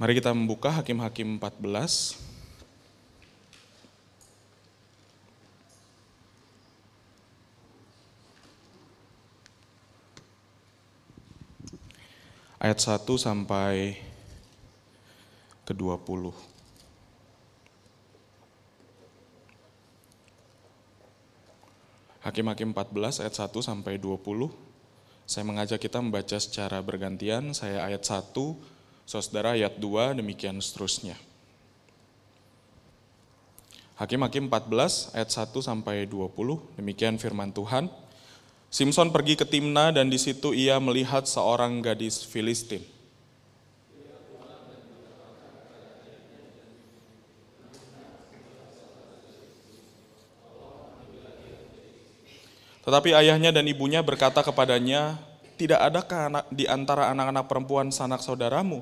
Mari kita membuka Hakim-Hakim 14. Ayat 1 sampai ke 20. Hakim-Hakim 14 ayat 1 sampai 20. Saya mengajak kita membaca secara bergantian, saya ayat 1, saudara ayat 2, demikian seterusnya. Hakim-Hakim 14 ayat 1 sampai 20, demikian firman Tuhan. Simpson pergi ke Timna dan di situ ia melihat seorang gadis Filistin. Tetapi ayahnya dan ibunya berkata kepadanya, tidak adakah anak, di antara anak-anak perempuan sanak saudaramu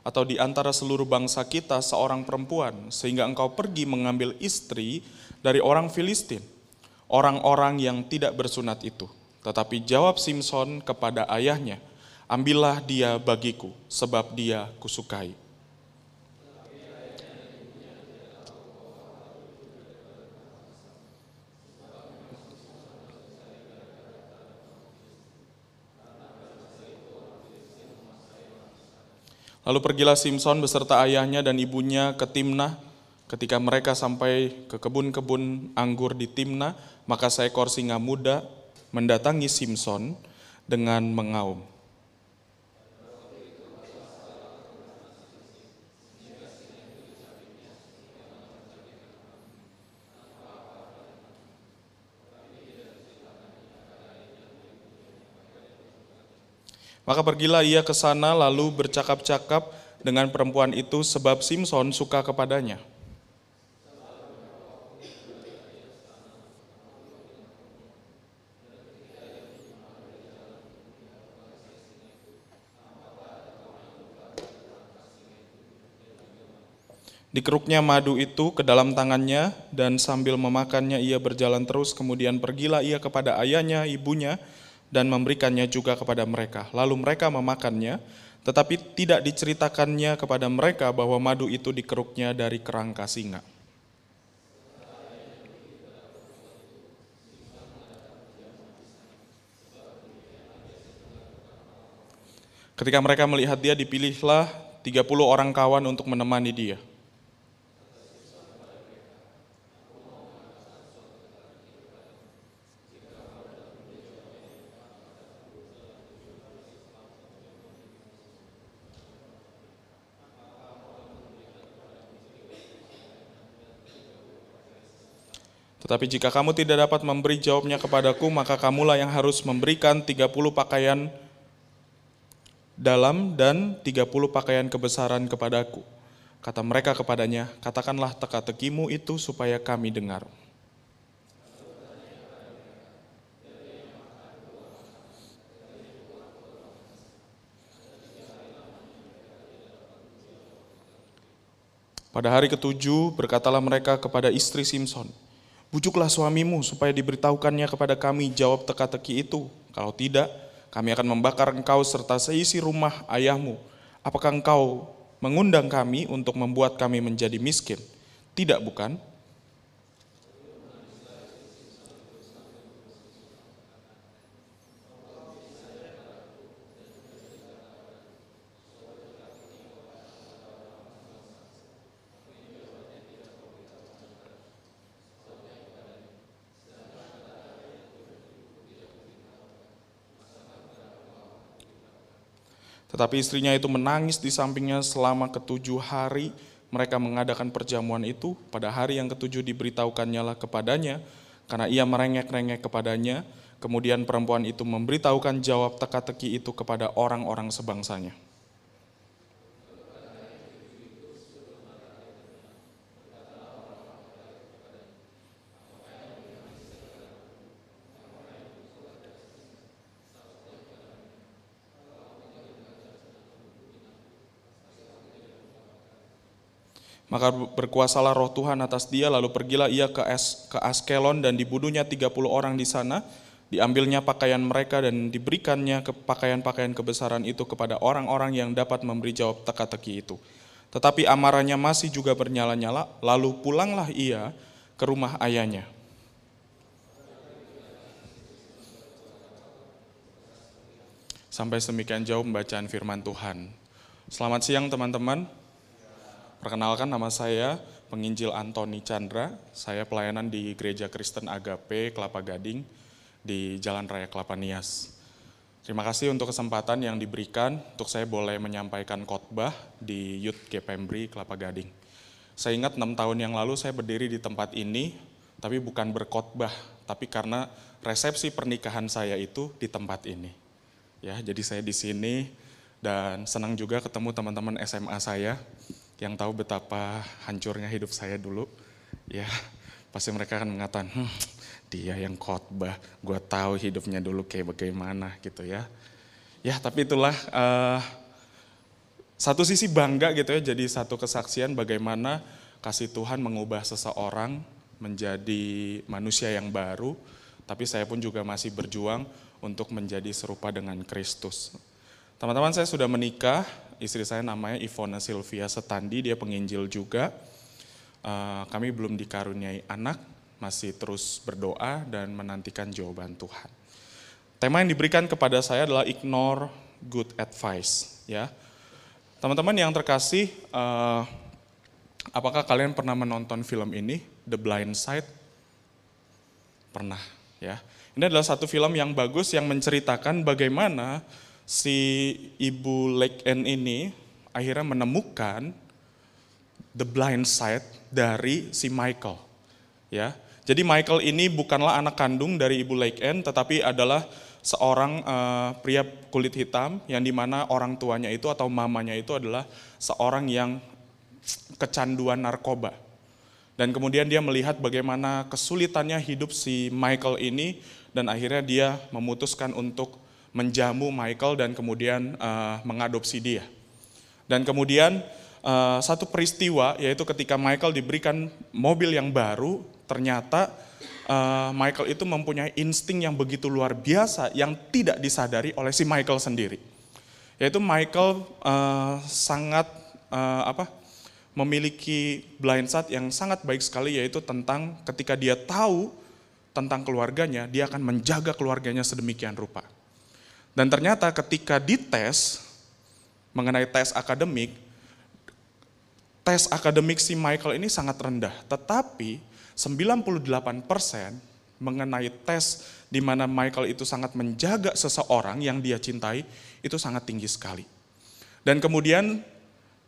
atau di antara seluruh bangsa kita seorang perempuan sehingga engkau pergi mengambil istri dari orang Filistin, orang-orang yang tidak bersunat itu. Tetapi jawab Simpson kepada ayahnya, ambillah dia bagiku sebab dia kusukai. Lalu pergilah Simpson beserta ayahnya dan ibunya ke Timnah. Ketika mereka sampai ke kebun-kebun anggur di Timnah, maka seekor singa muda mendatangi Simpson dengan mengaum. Maka pergilah ia ke sana lalu bercakap-cakap dengan perempuan itu sebab Simpson suka kepadanya. Dikeruknya madu itu ke dalam tangannya dan sambil memakannya ia berjalan terus kemudian pergilah ia kepada ayahnya, ibunya dan memberikannya juga kepada mereka. Lalu mereka memakannya, tetapi tidak diceritakannya kepada mereka bahwa madu itu dikeruknya dari kerangka singa. Ketika mereka melihat dia, dipilihlah 30 orang kawan untuk menemani dia. Tetapi jika kamu tidak dapat memberi jawabnya kepadaku, maka kamulah yang harus memberikan 30 pakaian dalam dan 30 pakaian kebesaran kepadaku. Kata mereka kepadanya, katakanlah teka-tekimu itu supaya kami dengar. Pada hari ketujuh berkatalah mereka kepada istri Simpson, Bujuklah suamimu supaya diberitahukannya kepada kami jawab teka-teki itu. Kalau tidak, kami akan membakar engkau serta seisi rumah ayahmu. Apakah engkau mengundang kami untuk membuat kami menjadi miskin? Tidak bukan? Tetapi istrinya itu menangis di sampingnya selama ketujuh hari mereka mengadakan perjamuan itu. Pada hari yang ketujuh diberitahukannya lah kepadanya, karena ia merengek-rengek kepadanya. Kemudian perempuan itu memberitahukan jawab teka-teki itu kepada orang-orang sebangsanya. Maka berkuasalah roh Tuhan atas dia, lalu pergilah ia ke, es, ke Askelon dan dibunuhnya 30 orang di sana. Diambilnya pakaian mereka dan diberikannya ke pakaian-pakaian kebesaran itu kepada orang-orang yang dapat memberi jawab teka-teki itu. Tetapi amarahnya masih juga bernyala-nyala, lalu pulanglah ia ke rumah ayahnya. Sampai semikian jauh pembacaan firman Tuhan. Selamat siang teman-teman. Perkenalkan nama saya penginjil Antoni Chandra. Saya pelayanan di Gereja Kristen Agape Kelapa Gading di Jalan Raya Kelapa Nias. Terima kasih untuk kesempatan yang diberikan untuk saya boleh menyampaikan khotbah di Youth Gepembri Kelapa Gading. Saya ingat enam tahun yang lalu saya berdiri di tempat ini, tapi bukan berkhotbah, tapi karena resepsi pernikahan saya itu di tempat ini. Ya, jadi saya di sini dan senang juga ketemu teman-teman SMA saya yang tahu betapa hancurnya hidup saya dulu. Ya, pasti mereka akan mengatakan, hm, dia yang khotbah, gue tahu hidupnya dulu kayak bagaimana gitu ya. Ya tapi itulah uh, satu sisi bangga gitu ya jadi satu kesaksian bagaimana kasih Tuhan mengubah seseorang menjadi manusia yang baru. Tapi saya pun juga masih berjuang untuk menjadi serupa dengan Kristus. Teman-teman saya sudah menikah, istri saya namanya Ivona Sylvia Setandi, dia penginjil juga. Uh, kami belum dikaruniai anak, masih terus berdoa dan menantikan jawaban Tuhan. Tema yang diberikan kepada saya adalah ignore good advice, ya. Teman-teman yang terkasih, uh, apakah kalian pernah menonton film ini, The Blind Side? Pernah, ya. Ini adalah satu film yang bagus yang menceritakan bagaimana si ibu Lake Anne ini akhirnya menemukan the blind side dari si Michael. Ya, jadi Michael ini bukanlah anak kandung dari Ibu Lake Anne, tetapi adalah seorang uh, pria kulit hitam yang di mana orang tuanya itu atau mamanya itu adalah seorang yang kecanduan narkoba. Dan kemudian dia melihat bagaimana kesulitannya hidup si Michael ini dan akhirnya dia memutuskan untuk menjamu Michael dan kemudian uh, mengadopsi dia. Dan kemudian uh, satu peristiwa yaitu ketika Michael diberikan mobil yang baru ternyata uh, Michael itu mempunyai insting yang begitu luar biasa yang tidak disadari oleh si Michael sendiri. Yaitu Michael uh, sangat uh, apa? memiliki blind sight yang sangat baik sekali yaitu tentang ketika dia tahu tentang keluarganya, dia akan menjaga keluarganya sedemikian rupa. Dan ternyata ketika dites mengenai tes akademik, tes akademik si Michael ini sangat rendah, tetapi 98% mengenai tes di mana Michael itu sangat menjaga seseorang yang dia cintai itu sangat tinggi sekali. Dan kemudian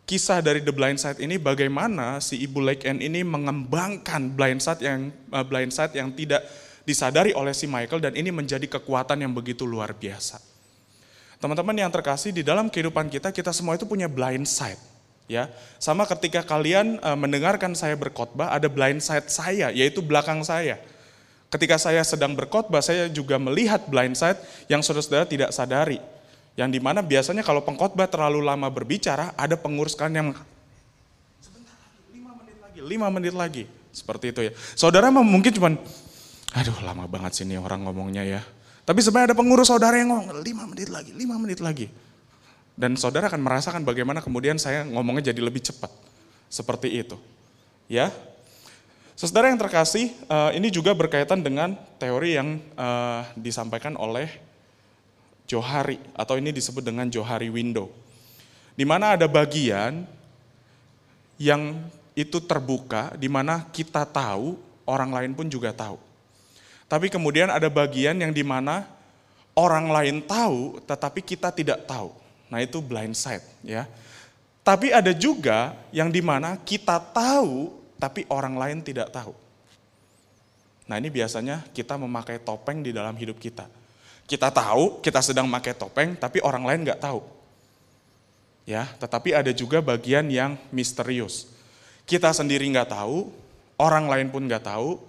kisah dari The Blind Side ini bagaimana si ibu Lake Anne ini mengembangkan blind side yang uh, blind side yang tidak disadari oleh si Michael dan ini menjadi kekuatan yang begitu luar biasa. Teman-teman yang terkasih di dalam kehidupan kita kita semua itu punya blind side ya. Sama ketika kalian uh, mendengarkan saya berkhotbah, ada blind side saya, yaitu belakang saya. Ketika saya sedang berkhotbah, saya juga melihat blind side yang saudara-saudara tidak sadari. Yang di mana biasanya kalau pengkhotbah terlalu lama berbicara, ada pengurus kalian yang sebentar lagi, lima menit lagi, lima menit lagi. Seperti itu ya. Saudara mungkin cuman, aduh lama banget sini orang ngomongnya ya. Tapi sebenarnya ada pengurus saudara yang ngomong, lima menit lagi, lima menit lagi. Dan saudara akan merasakan bagaimana kemudian saya ngomongnya jadi lebih cepat. Seperti itu. Ya. Saudara yang terkasih, eh, ini juga berkaitan dengan teori yang eh, disampaikan oleh Johari atau ini disebut dengan Johari window. Di mana ada bagian yang itu terbuka di mana kita tahu, orang lain pun juga tahu. Tapi kemudian ada bagian yang di mana orang lain tahu tetapi kita tidak tahu. Nah itu blind side ya. Tapi ada juga yang di mana kita tahu tapi orang lain tidak tahu. Nah ini biasanya kita memakai topeng di dalam hidup kita. Kita tahu kita sedang memakai topeng tapi orang lain nggak tahu. Ya, tetapi ada juga bagian yang misterius. Kita sendiri nggak tahu, orang lain pun nggak tahu,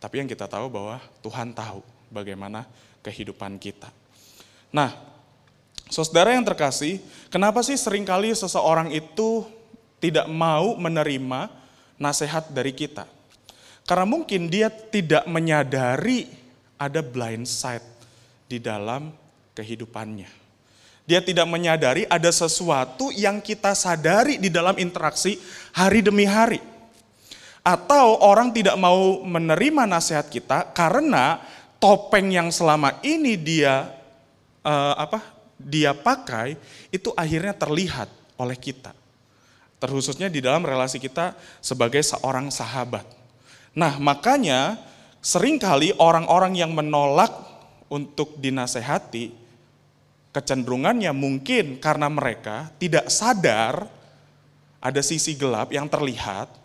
tapi yang kita tahu bahwa Tuhan tahu bagaimana kehidupan kita. Nah, Saudara yang terkasih, kenapa sih sering kali seseorang itu tidak mau menerima nasihat dari kita? Karena mungkin dia tidak menyadari ada blind side di dalam kehidupannya. dia tidak menyadari ada sesuatu yang kita sadari di dalam interaksi hari demi hari. Atau orang tidak mau menerima nasihat kita karena topeng yang selama ini dia uh, apa dia pakai itu akhirnya terlihat oleh kita. Terkhususnya di dalam relasi kita sebagai seorang sahabat. Nah, makanya sering kali orang-orang yang menolak untuk dinasehati kecenderungannya mungkin karena mereka tidak sadar ada sisi gelap yang terlihat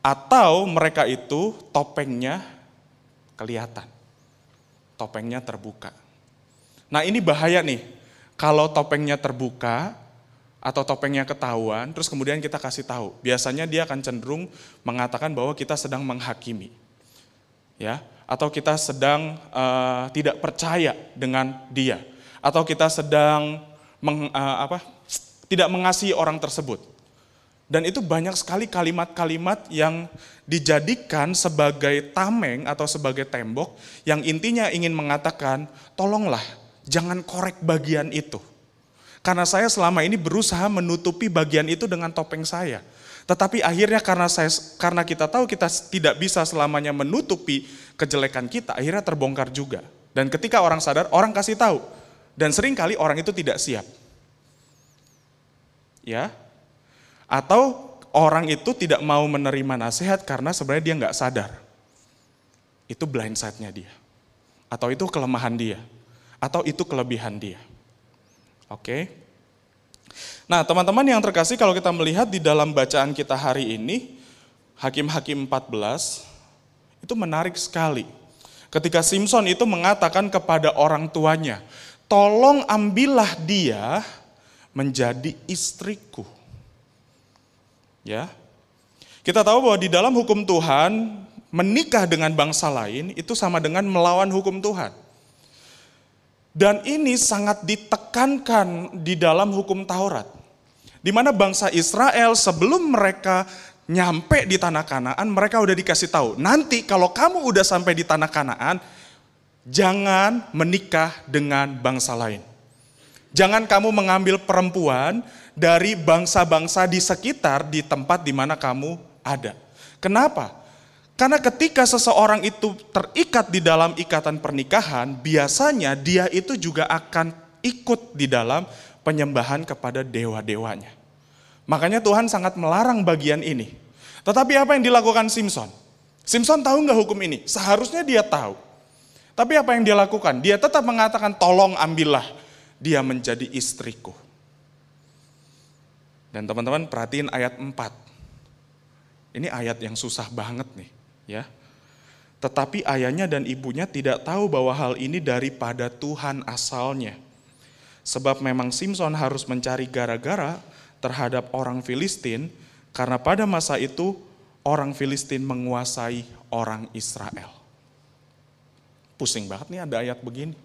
atau mereka itu topengnya kelihatan. Topengnya terbuka. Nah, ini bahaya nih. Kalau topengnya terbuka, atau topengnya ketahuan, terus kemudian kita kasih tahu. Biasanya dia akan cenderung mengatakan bahwa kita sedang menghakimi. Ya, atau kita sedang uh, tidak percaya dengan dia, atau kita sedang meng, uh, apa, tidak mengasihi orang tersebut. Dan itu banyak sekali kalimat-kalimat yang dijadikan sebagai tameng atau sebagai tembok yang intinya ingin mengatakan, tolonglah jangan korek bagian itu. Karena saya selama ini berusaha menutupi bagian itu dengan topeng saya. Tetapi akhirnya karena saya karena kita tahu kita tidak bisa selamanya menutupi kejelekan kita, akhirnya terbongkar juga. Dan ketika orang sadar, orang kasih tahu. Dan sering kali orang itu tidak siap. Ya. Atau orang itu tidak mau menerima nasihat karena sebenarnya dia nggak sadar. Itu blind side-nya dia. Atau itu kelemahan dia. Atau itu kelebihan dia. Oke. Nah, teman-teman yang terkasih kalau kita melihat di dalam bacaan kita hari ini, Hakim-Hakim 14, itu menarik sekali. Ketika Simpson itu mengatakan kepada orang tuanya, tolong ambillah dia menjadi istriku. Ya. Kita tahu bahwa di dalam hukum Tuhan, menikah dengan bangsa lain itu sama dengan melawan hukum Tuhan. Dan ini sangat ditekankan di dalam hukum Taurat. Di mana bangsa Israel sebelum mereka nyampe di tanah Kanaan, mereka udah dikasih tahu, nanti kalau kamu udah sampai di tanah Kanaan, jangan menikah dengan bangsa lain. Jangan kamu mengambil perempuan dari bangsa-bangsa di sekitar di tempat di mana kamu ada. Kenapa? Karena ketika seseorang itu terikat di dalam ikatan pernikahan, biasanya dia itu juga akan ikut di dalam penyembahan kepada dewa-dewanya. Makanya Tuhan sangat melarang bagian ini. Tetapi apa yang dilakukan Simpson? Simpson tahu nggak hukum ini? Seharusnya dia tahu. Tapi apa yang dia lakukan? Dia tetap mengatakan tolong ambillah dia menjadi istriku. Dan teman-teman perhatiin ayat 4. Ini ayat yang susah banget nih ya. Tetapi ayahnya dan ibunya tidak tahu bahwa hal ini daripada Tuhan asalnya. Sebab memang Simpson harus mencari gara-gara terhadap orang Filistin karena pada masa itu orang Filistin menguasai orang Israel. Pusing banget nih ada ayat begini.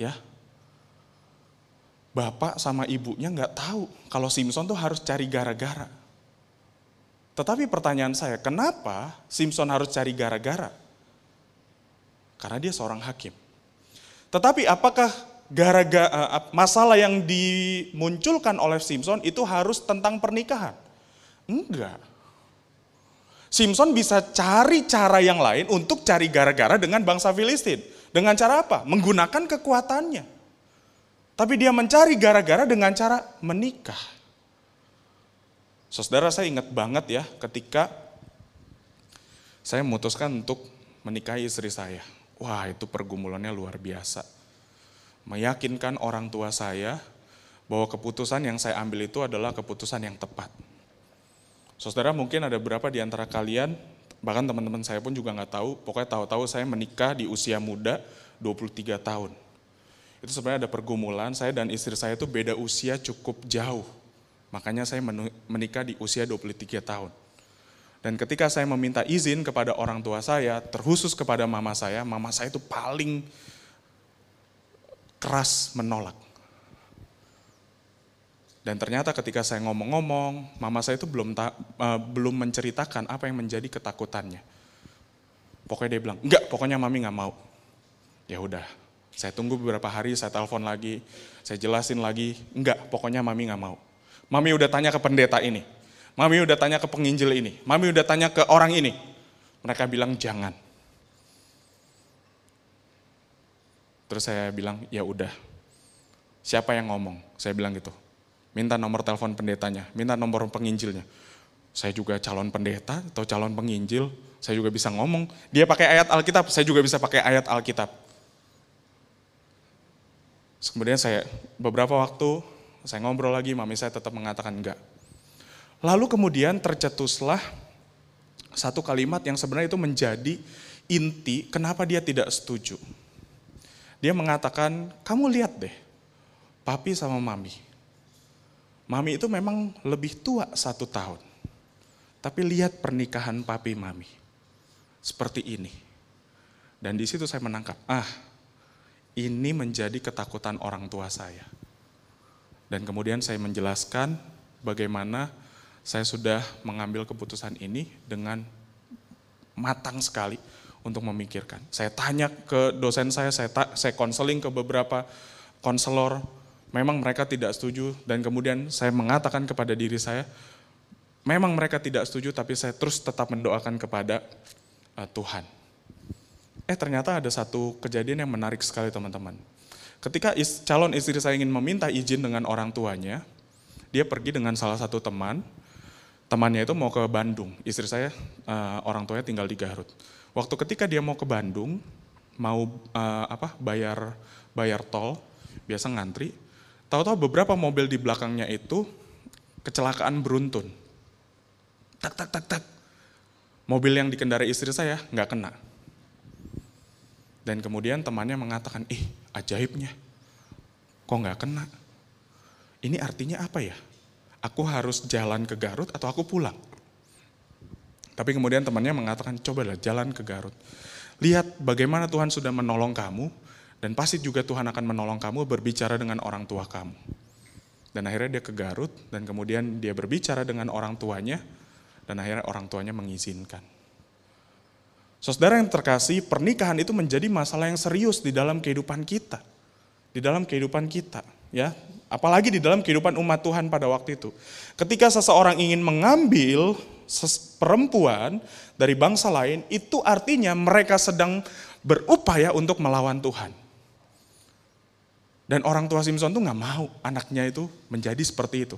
Ya. Bapak sama ibunya nggak tahu kalau Simpson tuh harus cari gara-gara. Tetapi pertanyaan saya, kenapa Simpson harus cari gara-gara? Karena dia seorang hakim. Tetapi apakah gara-gara eh, masalah yang dimunculkan oleh Simpson itu harus tentang pernikahan? Enggak. Simpson bisa cari cara yang lain untuk cari gara-gara dengan bangsa Filistin. Dengan cara apa? Menggunakan kekuatannya. Tapi dia mencari gara-gara dengan cara menikah. Saudara saya ingat banget ya ketika saya memutuskan untuk menikahi istri saya. Wah itu pergumulannya luar biasa. Meyakinkan orang tua saya bahwa keputusan yang saya ambil itu adalah keputusan yang tepat. Saudara mungkin ada beberapa di antara kalian, bahkan teman-teman saya pun juga nggak tahu, pokoknya tahu-tahu saya menikah di usia muda 23 tahun. Itu sebenarnya ada pergumulan, saya dan istri saya itu beda usia cukup jauh Makanya saya menikah di usia 23 tahun. Dan ketika saya meminta izin kepada orang tua saya, terkhusus kepada mama saya, mama saya itu paling keras menolak. Dan ternyata ketika saya ngomong-ngomong, mama saya itu belum uh, belum menceritakan apa yang menjadi ketakutannya. Pokoknya dia bilang, enggak, pokoknya mami nggak mau. Ya udah, Saya tunggu beberapa hari, saya telepon lagi, saya jelasin lagi, enggak, pokoknya mami nggak mau. Mami udah tanya ke pendeta ini, mami udah tanya ke penginjil ini, mami udah tanya ke orang ini. Mereka bilang jangan. Terus saya bilang, ya udah. Siapa yang ngomong? Saya bilang gitu. Minta nomor telepon pendetanya, minta nomor penginjilnya. Saya juga calon pendeta atau calon penginjil, saya juga bisa ngomong. Dia pakai ayat Alkitab, saya juga bisa pakai ayat Alkitab. Kemudian saya beberapa waktu saya ngobrol lagi, mami saya tetap mengatakan enggak. Lalu kemudian tercetuslah satu kalimat yang sebenarnya itu menjadi inti kenapa dia tidak setuju. Dia mengatakan, kamu lihat deh, papi sama mami. Mami itu memang lebih tua satu tahun. Tapi lihat pernikahan papi mami. Seperti ini. Dan di situ saya menangkap, ah ini menjadi ketakutan orang tua saya. Dan kemudian saya menjelaskan bagaimana saya sudah mengambil keputusan ini dengan matang sekali untuk memikirkan. Saya tanya ke dosen saya, saya saya konseling ke beberapa konselor, memang mereka tidak setuju dan kemudian saya mengatakan kepada diri saya, memang mereka tidak setuju tapi saya terus tetap mendoakan kepada uh, Tuhan. Eh ternyata ada satu kejadian yang menarik sekali teman-teman. Ketika is, calon istri saya ingin meminta izin dengan orang tuanya, dia pergi dengan salah satu teman, temannya itu mau ke Bandung. Istri saya uh, orang tuanya tinggal di Garut. Waktu ketika dia mau ke Bandung, mau uh, apa bayar bayar tol, biasa ngantri. Tahu-tahu beberapa mobil di belakangnya itu kecelakaan beruntun. Tak tak tak tak. Mobil yang dikendarai istri saya nggak kena dan kemudian temannya mengatakan, ih ajaibnya, kok nggak kena? Ini artinya apa ya? Aku harus jalan ke Garut atau aku pulang? Tapi kemudian temannya mengatakan, cobalah jalan ke Garut. Lihat bagaimana Tuhan sudah menolong kamu, dan pasti juga Tuhan akan menolong kamu berbicara dengan orang tua kamu. Dan akhirnya dia ke Garut, dan kemudian dia berbicara dengan orang tuanya, dan akhirnya orang tuanya mengizinkan. Saudara yang terkasih, pernikahan itu menjadi masalah yang serius di dalam kehidupan kita. Di dalam kehidupan kita, ya. Apalagi di dalam kehidupan umat Tuhan pada waktu itu. Ketika seseorang ingin mengambil perempuan dari bangsa lain, itu artinya mereka sedang berupaya untuk melawan Tuhan. Dan orang tua Simpson tuh nggak mau anaknya itu menjadi seperti itu.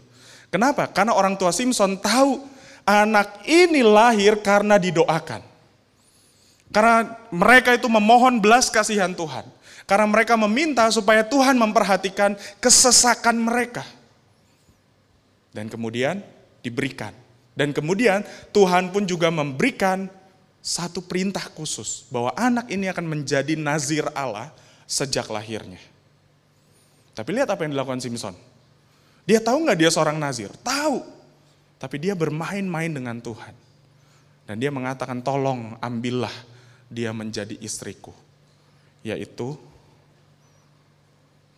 Kenapa? Karena orang tua Simpson tahu anak ini lahir karena didoakan. Karena mereka itu memohon belas kasihan Tuhan. Karena mereka meminta supaya Tuhan memperhatikan kesesakan mereka. Dan kemudian diberikan. Dan kemudian Tuhan pun juga memberikan satu perintah khusus. Bahwa anak ini akan menjadi nazir Allah sejak lahirnya. Tapi lihat apa yang dilakukan Simpson. Dia tahu nggak dia seorang nazir? Tahu. Tapi dia bermain-main dengan Tuhan. Dan dia mengatakan tolong ambillah dia menjadi istriku, yaitu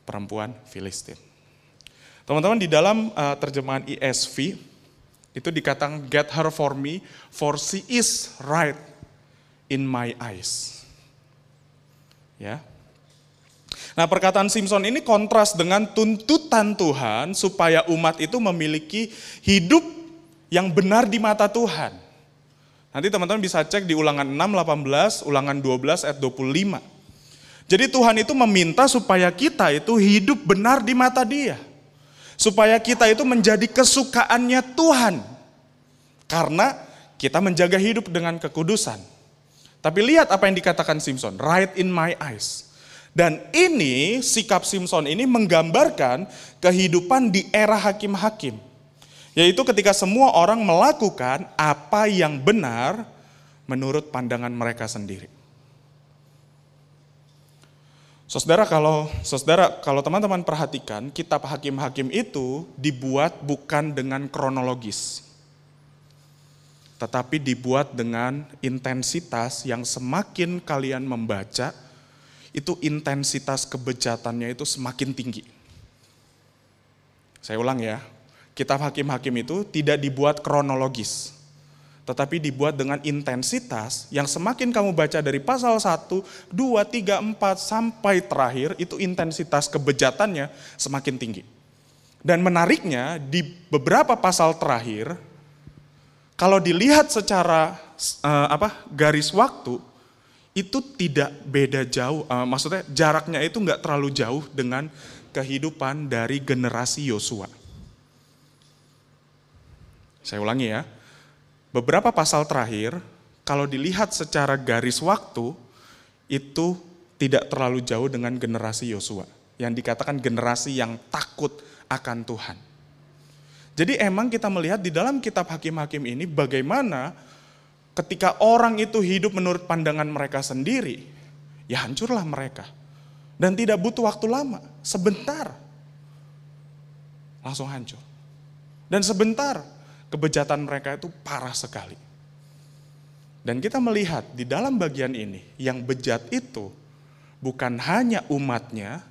perempuan Filistin. Teman-teman di dalam uh, terjemahan ESV itu dikatakan get her for me for she is right in my eyes. Ya. Nah, perkataan Simpson ini kontras dengan tuntutan Tuhan supaya umat itu memiliki hidup yang benar di mata Tuhan. Nanti teman-teman bisa cek di ulangan 6, 18, ulangan 12, ayat 25. Jadi Tuhan itu meminta supaya kita itu hidup benar di mata dia. Supaya kita itu menjadi kesukaannya Tuhan. Karena kita menjaga hidup dengan kekudusan. Tapi lihat apa yang dikatakan Simpson, right in my eyes. Dan ini sikap Simpson ini menggambarkan kehidupan di era hakim-hakim. Yaitu ketika semua orang melakukan apa yang benar menurut pandangan mereka sendiri. Saudara kalau saudara kalau teman-teman perhatikan kitab hakim-hakim itu dibuat bukan dengan kronologis. Tetapi dibuat dengan intensitas yang semakin kalian membaca itu intensitas kebejatannya itu semakin tinggi. Saya ulang ya, kitab hakim-hakim itu tidak dibuat kronologis. tetapi dibuat dengan intensitas yang semakin kamu baca dari pasal 1, 2, 3, 4 sampai terakhir itu intensitas kebejatannya semakin tinggi. Dan menariknya di beberapa pasal terakhir kalau dilihat secara uh, apa garis waktu itu tidak beda jauh, uh, maksudnya jaraknya itu nggak terlalu jauh dengan kehidupan dari generasi Yosua. Saya ulangi ya, beberapa pasal terakhir, kalau dilihat secara garis waktu, itu tidak terlalu jauh dengan generasi Yosua. Yang dikatakan generasi yang takut akan Tuhan. Jadi emang kita melihat di dalam kitab hakim-hakim ini bagaimana ketika orang itu hidup menurut pandangan mereka sendiri, ya hancurlah mereka. Dan tidak butuh waktu lama, sebentar. Langsung hancur. Dan sebentar kebejatan mereka itu parah sekali. Dan kita melihat di dalam bagian ini, yang bejat itu bukan hanya umatnya,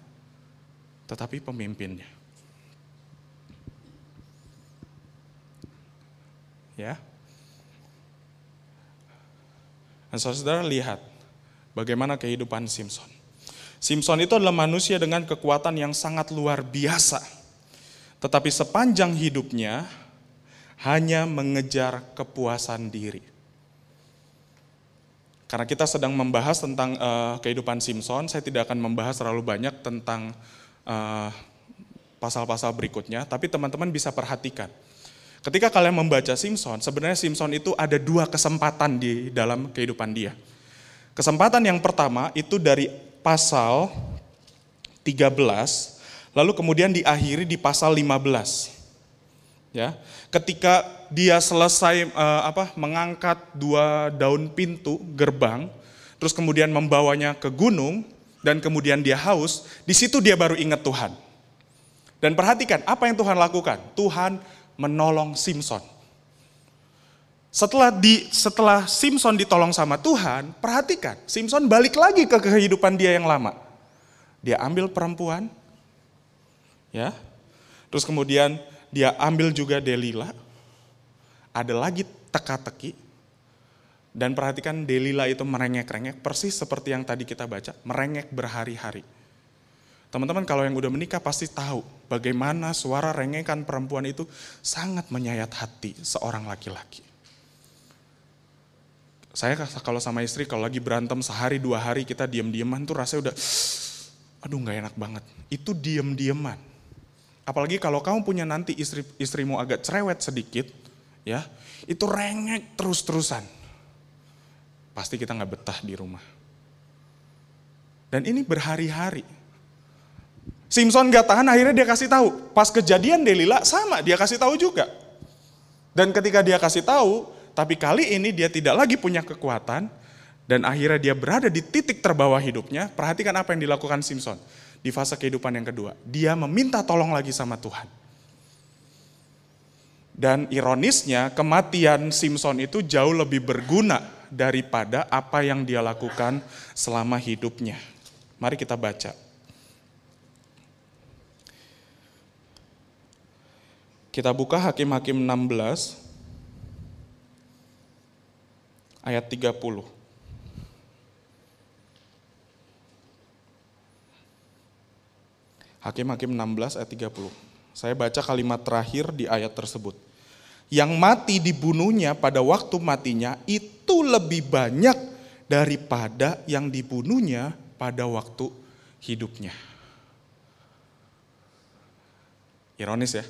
tetapi pemimpinnya. Ya. Dan saudara lihat bagaimana kehidupan Simpson. Simpson itu adalah manusia dengan kekuatan yang sangat luar biasa. Tetapi sepanjang hidupnya, hanya mengejar kepuasan diri. Karena kita sedang membahas tentang uh, kehidupan Simpson, saya tidak akan membahas terlalu banyak tentang eh, pasal-pasal berikutnya, tapi teman-teman bisa perhatikan. Ketika kalian membaca Simpson, sebenarnya Simpson itu ada dua kesempatan di dalam kehidupan dia. Kesempatan yang pertama itu dari pasal 13, lalu kemudian diakhiri di pasal 15. Ya, ketika dia selesai uh, apa mengangkat dua daun pintu gerbang, terus kemudian membawanya ke gunung dan kemudian dia haus, di situ dia baru ingat Tuhan. Dan perhatikan apa yang Tuhan lakukan. Tuhan menolong Simpson. Setelah di setelah Simpson ditolong sama Tuhan, perhatikan, Simpson balik lagi ke kehidupan dia yang lama. Dia ambil perempuan, ya, terus kemudian dia ambil juga Delila, ada lagi teka-teki, dan perhatikan Delila itu merengek-rengek, persis seperti yang tadi kita baca, merengek berhari-hari. Teman-teman kalau yang udah menikah pasti tahu bagaimana suara rengekan perempuan itu sangat menyayat hati seorang laki-laki. Saya kalau sama istri kalau lagi berantem sehari dua hari kita diem-dieman tuh rasanya udah aduh nggak enak banget. Itu diem-dieman Apalagi kalau kamu punya nanti istri istrimu agak cerewet sedikit, ya, itu rengek terus-terusan. Pasti kita nggak betah di rumah. Dan ini berhari-hari. Simpson nggak tahan, akhirnya dia kasih tahu. Pas kejadian Delila sama, dia kasih tahu juga. Dan ketika dia kasih tahu, tapi kali ini dia tidak lagi punya kekuatan, dan akhirnya dia berada di titik terbawah hidupnya. Perhatikan apa yang dilakukan Simpson di fase kehidupan yang kedua. Dia meminta tolong lagi sama Tuhan. Dan ironisnya kematian Simpson itu jauh lebih berguna daripada apa yang dia lakukan selama hidupnya. Mari kita baca. Kita buka Hakim-Hakim 16 ayat 30. Hakim-Hakim 16 ayat 30. Saya baca kalimat terakhir di ayat tersebut. Yang mati dibunuhnya pada waktu matinya itu lebih banyak daripada yang dibunuhnya pada waktu hidupnya. Ironis ya.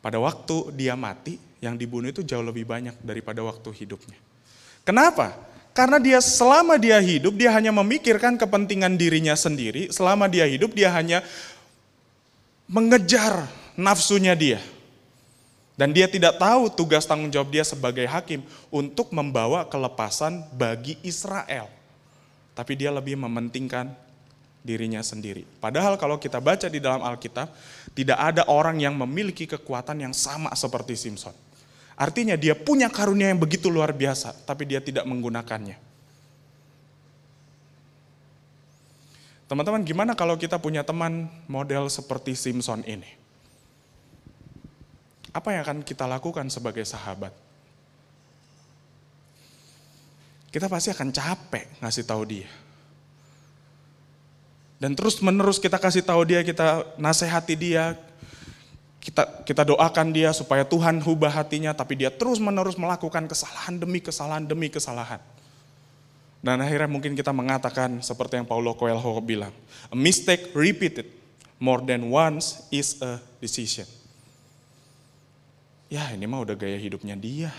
Pada waktu dia mati, yang dibunuh itu jauh lebih banyak daripada waktu hidupnya. Kenapa? Karena dia selama dia hidup, dia hanya memikirkan kepentingan dirinya sendiri. Selama dia hidup, dia hanya mengejar nafsunya dia. Dan dia tidak tahu tugas tanggung jawab dia sebagai hakim untuk membawa kelepasan bagi Israel. Tapi dia lebih mementingkan dirinya sendiri. Padahal kalau kita baca di dalam Alkitab, tidak ada orang yang memiliki kekuatan yang sama seperti Simpson. Artinya dia punya karunia yang begitu luar biasa, tapi dia tidak menggunakannya. Teman-teman, gimana kalau kita punya teman model seperti Simpson ini? Apa yang akan kita lakukan sebagai sahabat? kita pasti akan capek ngasih tahu dia. Dan terus menerus kita kasih tahu dia, kita nasihati dia, kita kita doakan dia supaya Tuhan ubah hatinya, tapi dia terus menerus melakukan kesalahan demi kesalahan demi kesalahan. Dan akhirnya mungkin kita mengatakan seperti yang Paulo Coelho bilang, a mistake repeated more than once is a decision. Ya ini mah udah gaya hidupnya dia.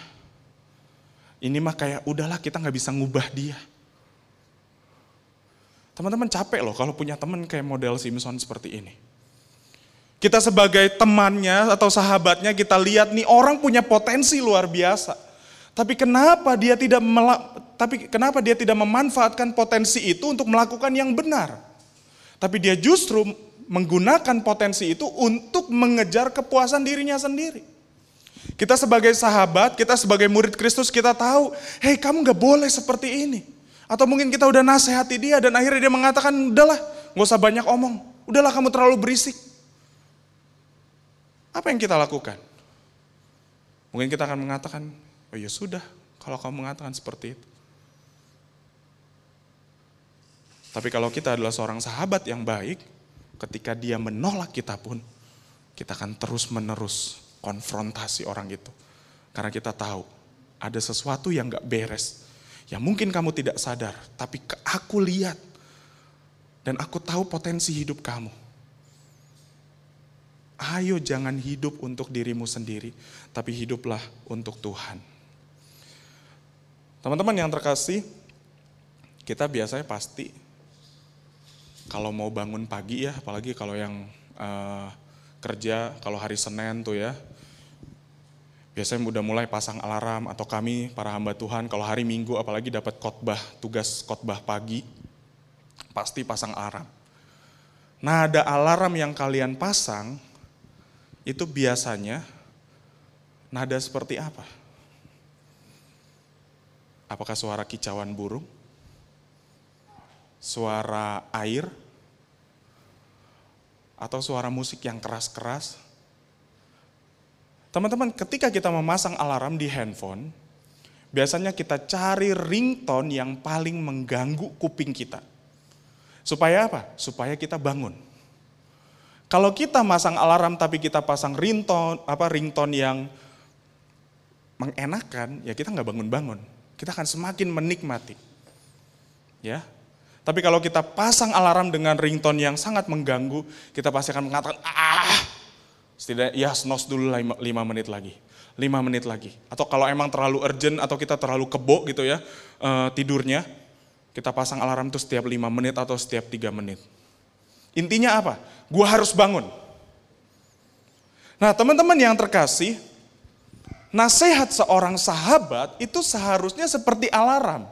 Ini mah kayak udahlah kita nggak bisa ngubah dia. Teman-teman capek loh kalau punya teman kayak model Simpson seperti ini. Kita sebagai temannya atau sahabatnya kita lihat nih orang punya potensi luar biasa. Tapi kenapa dia tidak tapi kenapa dia tidak memanfaatkan potensi itu untuk melakukan yang benar? Tapi dia justru menggunakan potensi itu untuk mengejar kepuasan dirinya sendiri. Kita sebagai sahabat, kita sebagai murid Kristus, kita tahu, hei kamu gak boleh seperti ini. Atau mungkin kita udah nasihati dia dan akhirnya dia mengatakan, udahlah gak usah banyak omong. Udahlah kamu terlalu berisik. Apa yang kita lakukan? Mungkin kita akan mengatakan, Oh ya sudah, kalau kamu mengatakan seperti itu. Tapi kalau kita adalah seorang sahabat yang baik, ketika dia menolak kita pun, kita akan terus menerus konfrontasi orang itu. Karena kita tahu ada sesuatu yang gak beres. Yang mungkin kamu tidak sadar, tapi aku lihat. Dan aku tahu potensi hidup kamu. Ayo jangan hidup untuk dirimu sendiri, tapi hiduplah untuk Tuhan. Teman-teman yang terkasih, kita biasanya pasti kalau mau bangun pagi ya, apalagi kalau yang uh, kerja, kalau hari Senin tuh ya, biasanya udah mulai pasang alarm atau kami para hamba Tuhan kalau hari Minggu apalagi dapat khotbah, tugas khotbah pagi, pasti pasang alarm. Nah ada alarm yang kalian pasang, itu biasanya nada seperti apa? Apakah suara kicauan burung? Suara air? Atau suara musik yang keras-keras? Teman-teman, ketika kita memasang alarm di handphone, biasanya kita cari ringtone yang paling mengganggu kuping kita. Supaya apa? Supaya kita bangun. Kalau kita masang alarm tapi kita pasang ringtone, apa ringtone yang mengenakan, ya kita nggak bangun-bangun kita akan semakin menikmati. Ya. Tapi kalau kita pasang alarm dengan ringtone yang sangat mengganggu, kita pasti akan mengatakan, ah, setidaknya ya snos dulu lima menit lagi. lima menit lagi. Atau kalau emang terlalu urgent atau kita terlalu kebo gitu ya uh, tidurnya, kita pasang alarm itu setiap lima menit atau setiap tiga menit. Intinya apa? Gua harus bangun. Nah teman-teman yang terkasih, Nasihat seorang sahabat itu seharusnya seperti alarm.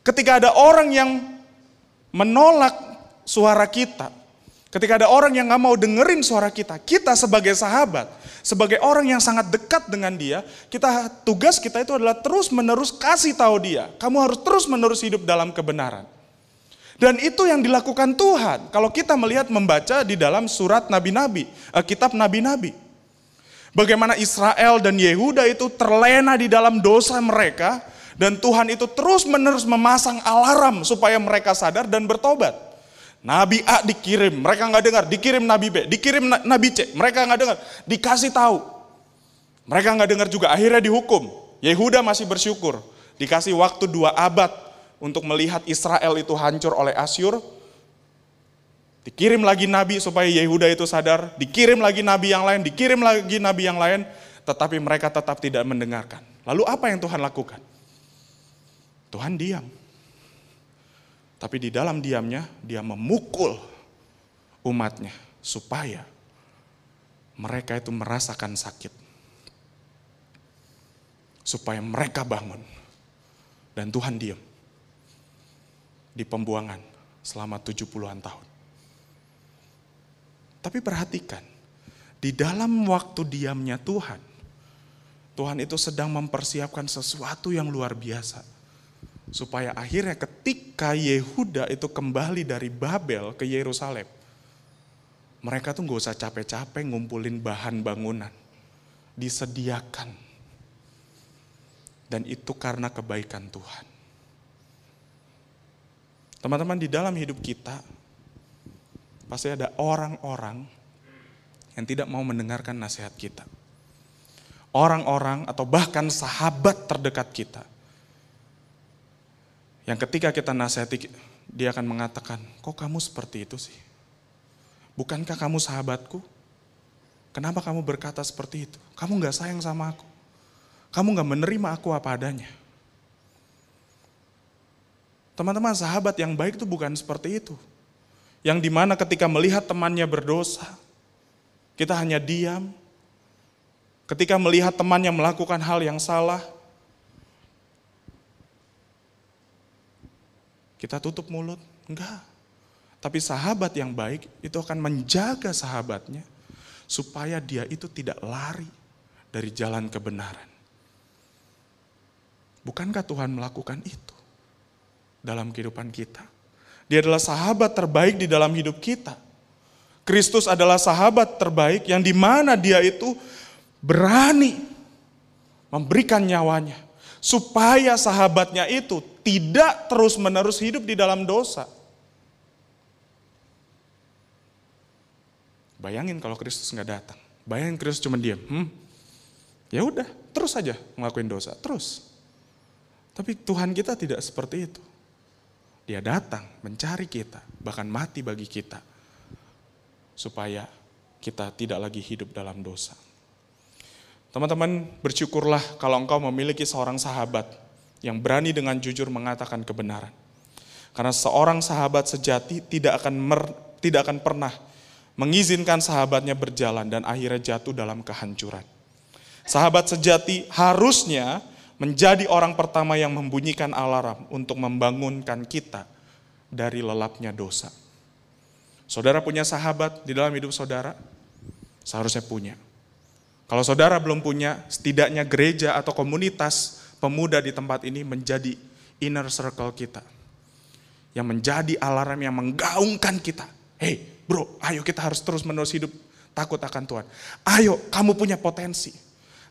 Ketika ada orang yang menolak suara kita, ketika ada orang yang nggak mau dengerin suara kita, kita sebagai sahabat, sebagai orang yang sangat dekat dengan dia, kita tugas kita itu adalah terus menerus kasih tahu dia, kamu harus terus menerus hidup dalam kebenaran. Dan itu yang dilakukan Tuhan. Kalau kita melihat membaca di dalam surat nabi-nabi, eh, kitab nabi-nabi. Bagaimana Israel dan Yehuda itu terlena di dalam dosa mereka. Dan Tuhan itu terus menerus memasang alarm supaya mereka sadar dan bertobat. Nabi A dikirim, mereka nggak dengar. Dikirim Nabi B, dikirim Nabi C, mereka nggak dengar. Dikasih tahu, mereka nggak dengar juga. Akhirnya dihukum. Yehuda masih bersyukur. Dikasih waktu dua abad untuk melihat Israel itu hancur oleh Asyur. Dikirim lagi nabi supaya Yehuda itu sadar, dikirim lagi nabi yang lain, dikirim lagi nabi yang lain, tetapi mereka tetap tidak mendengarkan. Lalu apa yang Tuhan lakukan? Tuhan diam. Tapi di dalam diamnya, dia memukul umatnya supaya mereka itu merasakan sakit. Supaya mereka bangun. Dan Tuhan diam di pembuangan selama 70-an tahun. Tapi perhatikan, di dalam waktu diamnya Tuhan, Tuhan itu sedang mempersiapkan sesuatu yang luar biasa. Supaya akhirnya ketika Yehuda itu kembali dari Babel ke Yerusalem, mereka tuh gak usah capek-capek ngumpulin bahan bangunan. Disediakan Dan itu karena kebaikan Tuhan. Teman-teman, di dalam hidup kita, pasti ada orang-orang yang tidak mau mendengarkan nasihat kita. Orang-orang atau bahkan sahabat terdekat kita. Yang ketika kita nasihati, dia akan mengatakan, kok kamu seperti itu sih? Bukankah kamu sahabatku? Kenapa kamu berkata seperti itu? Kamu gak sayang sama aku. Kamu gak menerima aku apa adanya. Teman-teman, sahabat yang baik itu bukan seperti itu. Yang di mana ketika melihat temannya berdosa, kita hanya diam. Ketika melihat temannya melakukan hal yang salah, kita tutup mulut. Enggak. Tapi sahabat yang baik itu akan menjaga sahabatnya supaya dia itu tidak lari dari jalan kebenaran. Bukankah Tuhan melakukan itu dalam kehidupan kita? Dia adalah sahabat terbaik di dalam hidup kita. Kristus adalah sahabat terbaik yang di mana dia itu berani memberikan nyawanya supaya sahabatnya itu tidak terus-menerus hidup di dalam dosa. Bayangin kalau Kristus nggak datang. Bayangin Kristus cuma diam. Hmm, ya udah, terus saja ngelakuin dosa, terus. Tapi Tuhan kita tidak seperti itu. Dia datang mencari kita, bahkan mati bagi kita supaya kita tidak lagi hidup dalam dosa. Teman-teman, bersyukurlah kalau engkau memiliki seorang sahabat yang berani dengan jujur mengatakan kebenaran. Karena seorang sahabat sejati tidak akan mer, tidak akan pernah mengizinkan sahabatnya berjalan dan akhirnya jatuh dalam kehancuran. Sahabat sejati harusnya menjadi orang pertama yang membunyikan alarm untuk membangunkan kita dari lelapnya dosa. Saudara punya sahabat di dalam hidup saudara? Seharusnya punya. Kalau saudara belum punya, setidaknya gereja atau komunitas pemuda di tempat ini menjadi inner circle kita. Yang menjadi alarm yang menggaungkan kita. Hei bro, ayo kita harus terus menerus hidup takut akan Tuhan. Ayo, kamu punya potensi.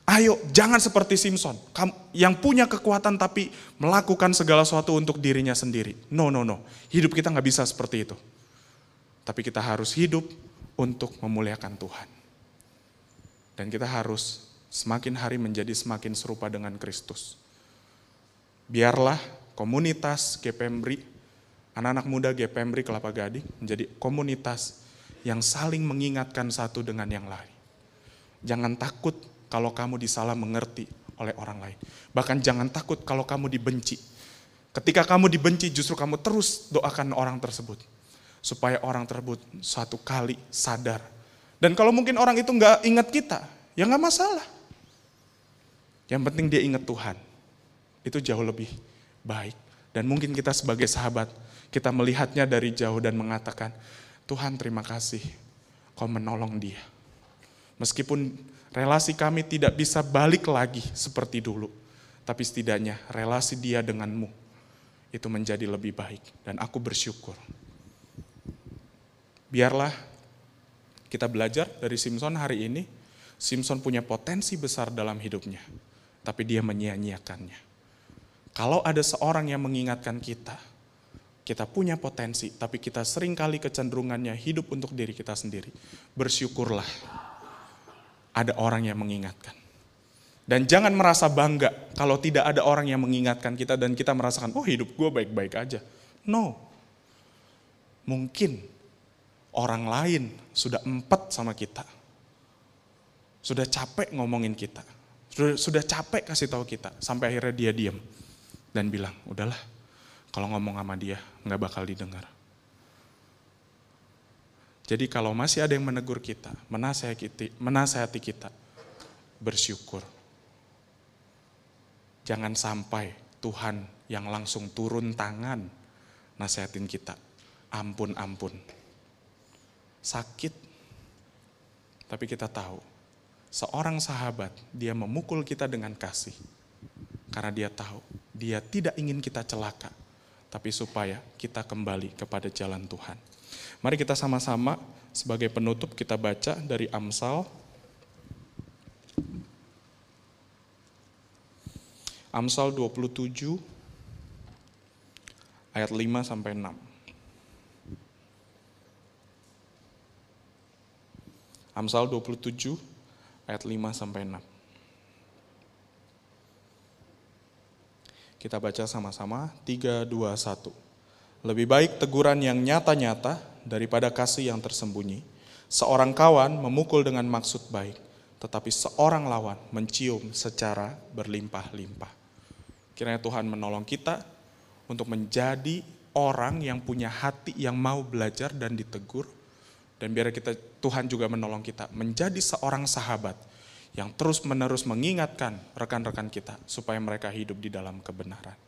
Ayo, jangan seperti Simpson. Yang punya kekuatan tapi melakukan segala sesuatu untuk dirinya sendiri. No, no, no. Hidup kita nggak bisa seperti itu. Tapi kita harus hidup untuk memuliakan Tuhan. Dan kita harus semakin hari menjadi semakin serupa dengan Kristus. Biarlah komunitas GPMBRI, anak-anak muda GPMBRI Kelapa Gading menjadi komunitas yang saling mengingatkan satu dengan yang lain. Jangan takut kalau kamu disalah mengerti oleh orang lain. Bahkan jangan takut kalau kamu dibenci. Ketika kamu dibenci justru kamu terus doakan orang tersebut supaya orang tersebut satu kali sadar. Dan kalau mungkin orang itu nggak ingat kita, ya nggak masalah. Yang penting dia ingat Tuhan. Itu jauh lebih baik. Dan mungkin kita sebagai sahabat, kita melihatnya dari jauh dan mengatakan, Tuhan terima kasih kau menolong dia. Meskipun relasi kami tidak bisa balik lagi seperti dulu, tapi setidaknya relasi dia denganmu itu menjadi lebih baik. Dan aku bersyukur Biarlah kita belajar dari Simpson hari ini. Simpson punya potensi besar dalam hidupnya, tapi dia menyia-nyiakannya. Kalau ada seorang yang mengingatkan kita, kita punya potensi, tapi kita sering kali kecenderungannya hidup untuk diri kita sendiri. Bersyukurlah ada orang yang mengingatkan. Dan jangan merasa bangga kalau tidak ada orang yang mengingatkan kita dan kita merasakan, oh hidup gue baik-baik aja. No. Mungkin orang lain sudah empat sama kita. Sudah capek ngomongin kita. Sudah, sudah capek kasih tahu kita. Sampai akhirnya dia diam. Dan bilang, udahlah kalau ngomong sama dia nggak bakal didengar. Jadi kalau masih ada yang menegur kita, menasehati, kita, bersyukur. Jangan sampai Tuhan yang langsung turun tangan nasehatin kita. Ampun, ampun sakit. Tapi kita tahu, seorang sahabat, dia memukul kita dengan kasih. Karena dia tahu, dia tidak ingin kita celaka, tapi supaya kita kembali kepada jalan Tuhan. Mari kita sama-sama sebagai penutup kita baca dari Amsal. Amsal 27 ayat 5 sampai 6. Amsal 27 ayat 5 sampai 6. Kita baca sama-sama 3 2 1. Lebih baik teguran yang nyata-nyata daripada kasih yang tersembunyi. Seorang kawan memukul dengan maksud baik, tetapi seorang lawan mencium secara berlimpah-limpah. Kiranya Tuhan menolong kita untuk menjadi orang yang punya hati yang mau belajar dan ditegur. Dan biar kita Tuhan juga menolong kita menjadi seorang sahabat yang terus-menerus mengingatkan rekan-rekan kita supaya mereka hidup di dalam kebenaran.